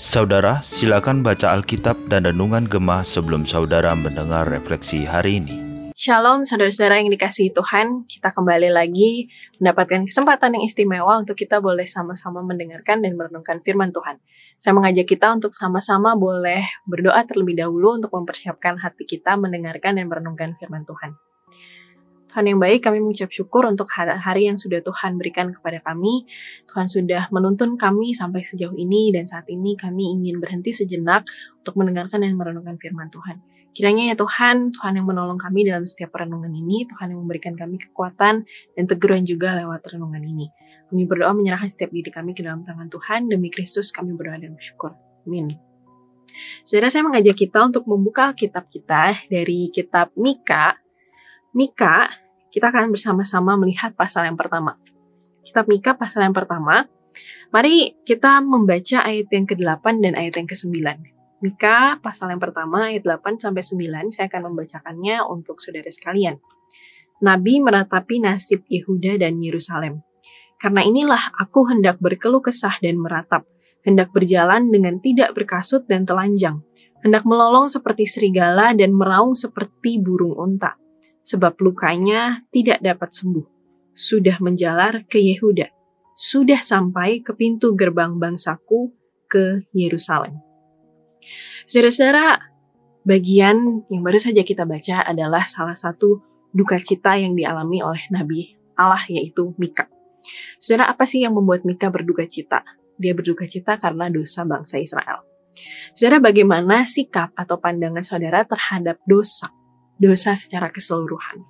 Saudara, silakan baca Alkitab dan Renungan Gemah sebelum saudara mendengar refleksi hari ini. Shalom saudara-saudara yang dikasihi Tuhan, kita kembali lagi mendapatkan kesempatan yang istimewa untuk kita boleh sama-sama mendengarkan dan merenungkan firman Tuhan. Saya mengajak kita untuk sama-sama boleh berdoa terlebih dahulu untuk mempersiapkan hati kita mendengarkan dan merenungkan firman Tuhan. Tuhan yang baik, kami mengucap syukur untuk hari yang sudah Tuhan berikan kepada kami. Tuhan sudah menuntun kami sampai sejauh ini dan saat ini kami ingin berhenti sejenak untuk mendengarkan dan merenungkan firman Tuhan. Kiranya ya Tuhan, Tuhan yang menolong kami dalam setiap renungan ini, Tuhan yang memberikan kami kekuatan dan teguran juga lewat renungan ini. Kami berdoa menyerahkan setiap diri kami ke dalam tangan Tuhan, demi Kristus kami berdoa dan bersyukur. Amin. Saudara saya mengajak kita untuk membuka kitab kita dari kitab Mika Mika, kita akan bersama-sama melihat pasal yang pertama. Kitab Mika pasal yang pertama. Mari kita membaca ayat yang ke-8 dan ayat yang ke-9. Mika pasal yang pertama ayat 8 sampai 9 saya akan membacakannya untuk saudara sekalian. Nabi meratapi nasib Yehuda dan Yerusalem. Karena inilah aku hendak berkeluh kesah dan meratap, hendak berjalan dengan tidak berkasut dan telanjang, hendak melolong seperti serigala dan meraung seperti burung unta sebab lukanya tidak dapat sembuh. Sudah menjalar ke Yehuda, sudah sampai ke pintu gerbang bangsaku ke Yerusalem. Saudara-saudara, bagian yang baru saja kita baca adalah salah satu duka cita yang dialami oleh Nabi Allah yaitu Mika. Saudara, apa sih yang membuat Mika berduka cita? Dia berduka cita karena dosa bangsa Israel. Saudara, bagaimana sikap atau pandangan saudara terhadap dosa? Dosa secara keseluruhan.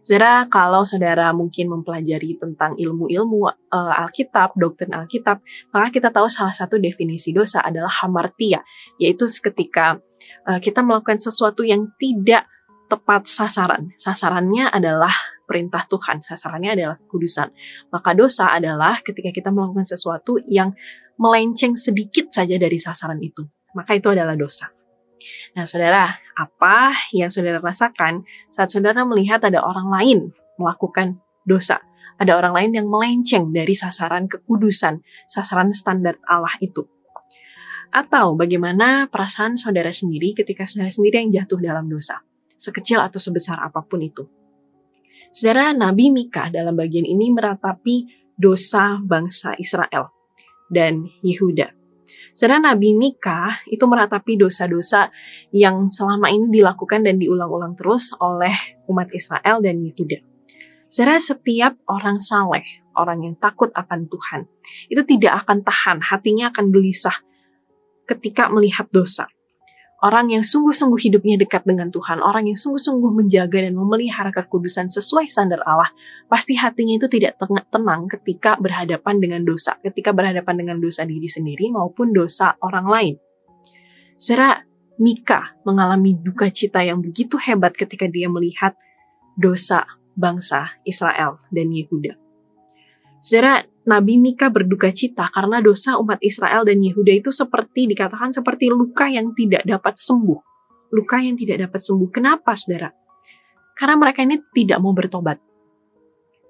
Saudara, kalau saudara mungkin mempelajari tentang ilmu-ilmu uh, Alkitab, doktrin Alkitab, maka kita tahu salah satu definisi dosa adalah hamartia, yaitu ketika uh, kita melakukan sesuatu yang tidak tepat sasaran. Sasarannya adalah perintah Tuhan, sasarannya adalah kudusan. Maka dosa adalah ketika kita melakukan sesuatu yang melenceng sedikit saja dari sasaran itu. Maka itu adalah dosa. Nah, saudara, apa yang saudara rasakan saat saudara melihat ada orang lain melakukan dosa? Ada orang lain yang melenceng dari sasaran kekudusan, sasaran standar Allah itu. Atau bagaimana perasaan saudara sendiri ketika saudara sendiri yang jatuh dalam dosa, sekecil atau sebesar apa pun itu. Saudara Nabi Mika dalam bagian ini meratapi dosa bangsa Israel dan Yehuda. Saudara Nabi Mika itu meratapi dosa-dosa yang selama ini dilakukan dan diulang-ulang terus oleh umat Israel dan Yehuda. Saudara setiap orang saleh, orang yang takut akan Tuhan, itu tidak akan tahan, hatinya akan gelisah ketika melihat dosa orang yang sungguh-sungguh hidupnya dekat dengan Tuhan, orang yang sungguh-sungguh menjaga dan memelihara kekudusan sesuai standar Allah, pasti hatinya itu tidak tenang ketika berhadapan dengan dosa, ketika berhadapan dengan dosa diri sendiri maupun dosa orang lain. Saudara, Mika mengalami duka cita yang begitu hebat ketika dia melihat dosa bangsa Israel dan Yehuda. Saudara, Nabi Mika berduka cita karena dosa umat Israel dan Yehuda itu seperti dikatakan seperti luka yang tidak dapat sembuh. Luka yang tidak dapat sembuh. Kenapa, saudara? Karena mereka ini tidak mau bertobat.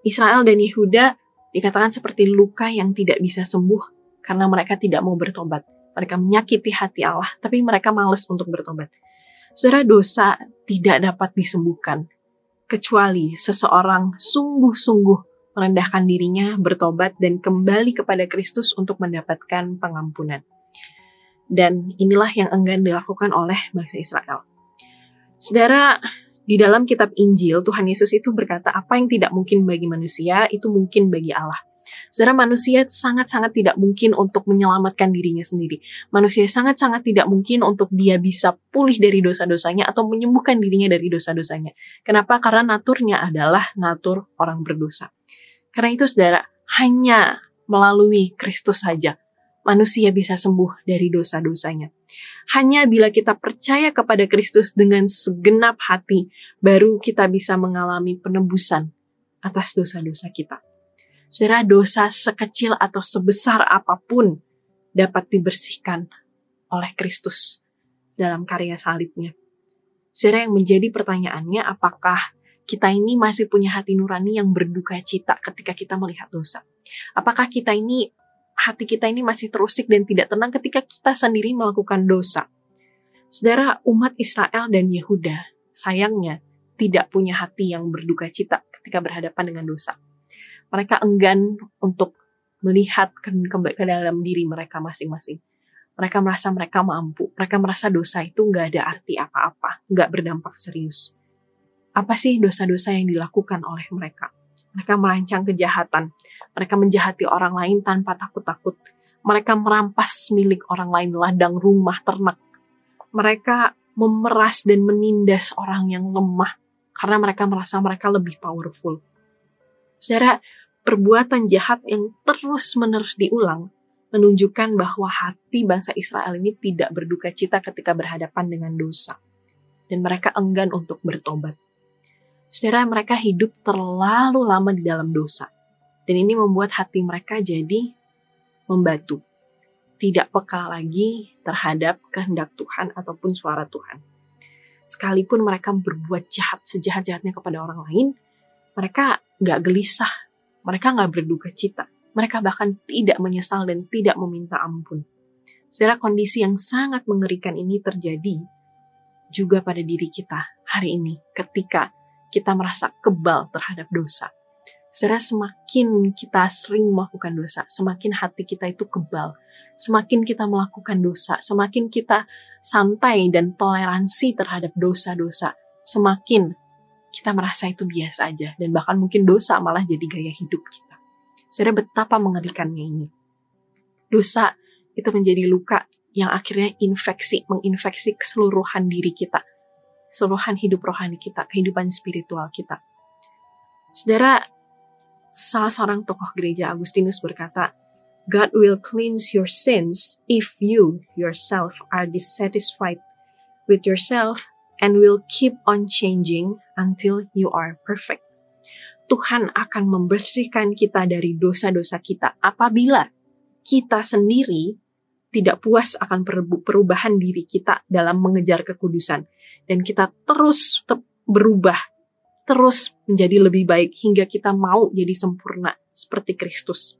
Israel dan Yehuda dikatakan seperti luka yang tidak bisa sembuh karena mereka tidak mau bertobat. Mereka menyakiti hati Allah, tapi mereka males untuk bertobat. Saudara, dosa tidak dapat disembuhkan kecuali seseorang sungguh-sungguh merendahkan dirinya, bertobat, dan kembali kepada Kristus untuk mendapatkan pengampunan. Dan inilah yang enggan dilakukan oleh bangsa Israel. Saudara, di dalam kitab Injil, Tuhan Yesus itu berkata, apa yang tidak mungkin bagi manusia, itu mungkin bagi Allah. Saudara, manusia sangat-sangat tidak mungkin untuk menyelamatkan dirinya sendiri. Manusia sangat-sangat tidak mungkin untuk dia bisa pulih dari dosa-dosanya atau menyembuhkan dirinya dari dosa-dosanya. Kenapa? Karena naturnya adalah natur orang berdosa. Karena itu saudara, hanya melalui Kristus saja manusia bisa sembuh dari dosa-dosanya. Hanya bila kita percaya kepada Kristus dengan segenap hati, baru kita bisa mengalami penebusan atas dosa-dosa kita. Saudara, dosa sekecil atau sebesar apa pun dapat dibersihkan oleh Kristus dalam karya salibnya. Saudara, yang menjadi pertanyaannya apakah kita ini masih punya hati nurani yang berduka cita ketika kita melihat dosa. Apakah kita ini hati kita ini masih terusik dan tidak tenang ketika kita sendiri melakukan dosa? Saudara, umat Israel dan Yehuda sayangnya tidak punya hati yang berduka cita ketika berhadapan dengan dosa. Mereka enggan untuk melihat ke, dalam diri mereka masing-masing. Mereka merasa mereka mampu. Mereka merasa dosa itu nggak ada arti apa-apa, nggak berdampak serius. Apa sih dosa-dosa yang dilakukan oleh mereka? Mereka merancang kejahatan. Mereka menjahati orang lain tanpa takut-takut. Mereka merampas milik orang lain, ladang rumah, ternak, mereka memeras dan menindas orang yang lemah karena mereka merasa mereka lebih powerful. Secara perbuatan jahat yang terus-menerus diulang menunjukkan bahwa hati bangsa Israel ini tidak berduka cita ketika berhadapan dengan dosa. Dan mereka enggan untuk bertobat. Secara mereka hidup terlalu lama di dalam dosa. Dan ini membuat hati mereka jadi membatu tidak peka lagi terhadap kehendak Tuhan ataupun suara Tuhan. Sekalipun mereka berbuat jahat sejahat-jahatnya kepada orang lain, mereka nggak gelisah, mereka nggak berduka cita, mereka bahkan tidak menyesal dan tidak meminta ampun. Secara kondisi yang sangat mengerikan ini terjadi juga pada diri kita hari ini ketika kita merasa kebal terhadap dosa Saudara, semakin kita sering melakukan dosa, semakin hati kita itu kebal. Semakin kita melakukan dosa, semakin kita santai dan toleransi terhadap dosa-dosa, semakin kita merasa itu biasa aja. Dan bahkan mungkin dosa malah jadi gaya hidup kita. Saudara, betapa mengerikannya ini. Dosa itu menjadi luka yang akhirnya infeksi, menginfeksi keseluruhan diri kita. Keseluruhan hidup rohani kita, kehidupan spiritual kita. Saudara, salah seorang tokoh gereja Agustinus berkata, God will cleanse your sins if you yourself are dissatisfied with yourself and will keep on changing until you are perfect. Tuhan akan membersihkan kita dari dosa-dosa kita apabila kita sendiri tidak puas akan perubahan diri kita dalam mengejar kekudusan dan kita terus berubah terus menjadi lebih baik hingga kita mau jadi sempurna seperti Kristus.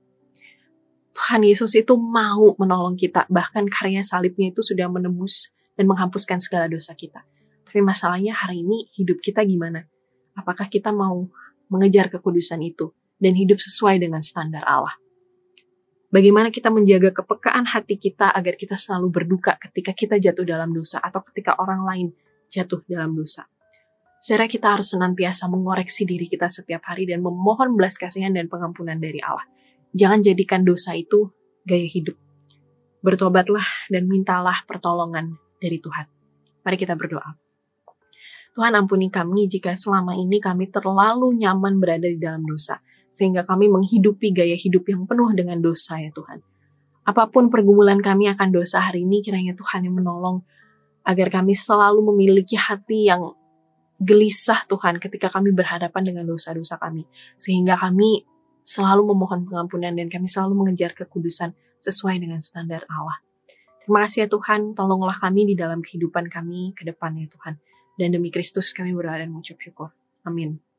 Tuhan Yesus itu mau menolong kita, bahkan karya salibnya itu sudah menembus dan menghapuskan segala dosa kita. Tapi masalahnya hari ini hidup kita gimana? Apakah kita mau mengejar kekudusan itu dan hidup sesuai dengan standar Allah? Bagaimana kita menjaga kepekaan hati kita agar kita selalu berduka ketika kita jatuh dalam dosa atau ketika orang lain jatuh dalam dosa? Secara kita harus senantiasa mengoreksi diri kita setiap hari dan memohon belas kasihan dan pengampunan dari Allah. Jangan jadikan dosa itu gaya hidup. Bertobatlah dan mintalah pertolongan dari Tuhan. Mari kita berdoa. Tuhan ampuni kami jika selama ini kami terlalu nyaman berada di dalam dosa, sehingga kami menghidupi gaya hidup yang penuh dengan dosa ya Tuhan. Apa pun pergumulan kami akan dosa hari ini, kiranya Tuhan yang menolong agar kami selalu memiliki hati yang gelisah Tuhan ketika kami berhadapan dengan dosa-dosa kami. Sehingga kami selalu memohon pengampunan dan kami selalu mengejar kekudusan sesuai dengan standar Allah. Terima kasih ya Tuhan, tolonglah kami di dalam kehidupan kami ke depannya Tuhan. Dan demi Kristus kami berdoa dan mengucap syukur. Amin.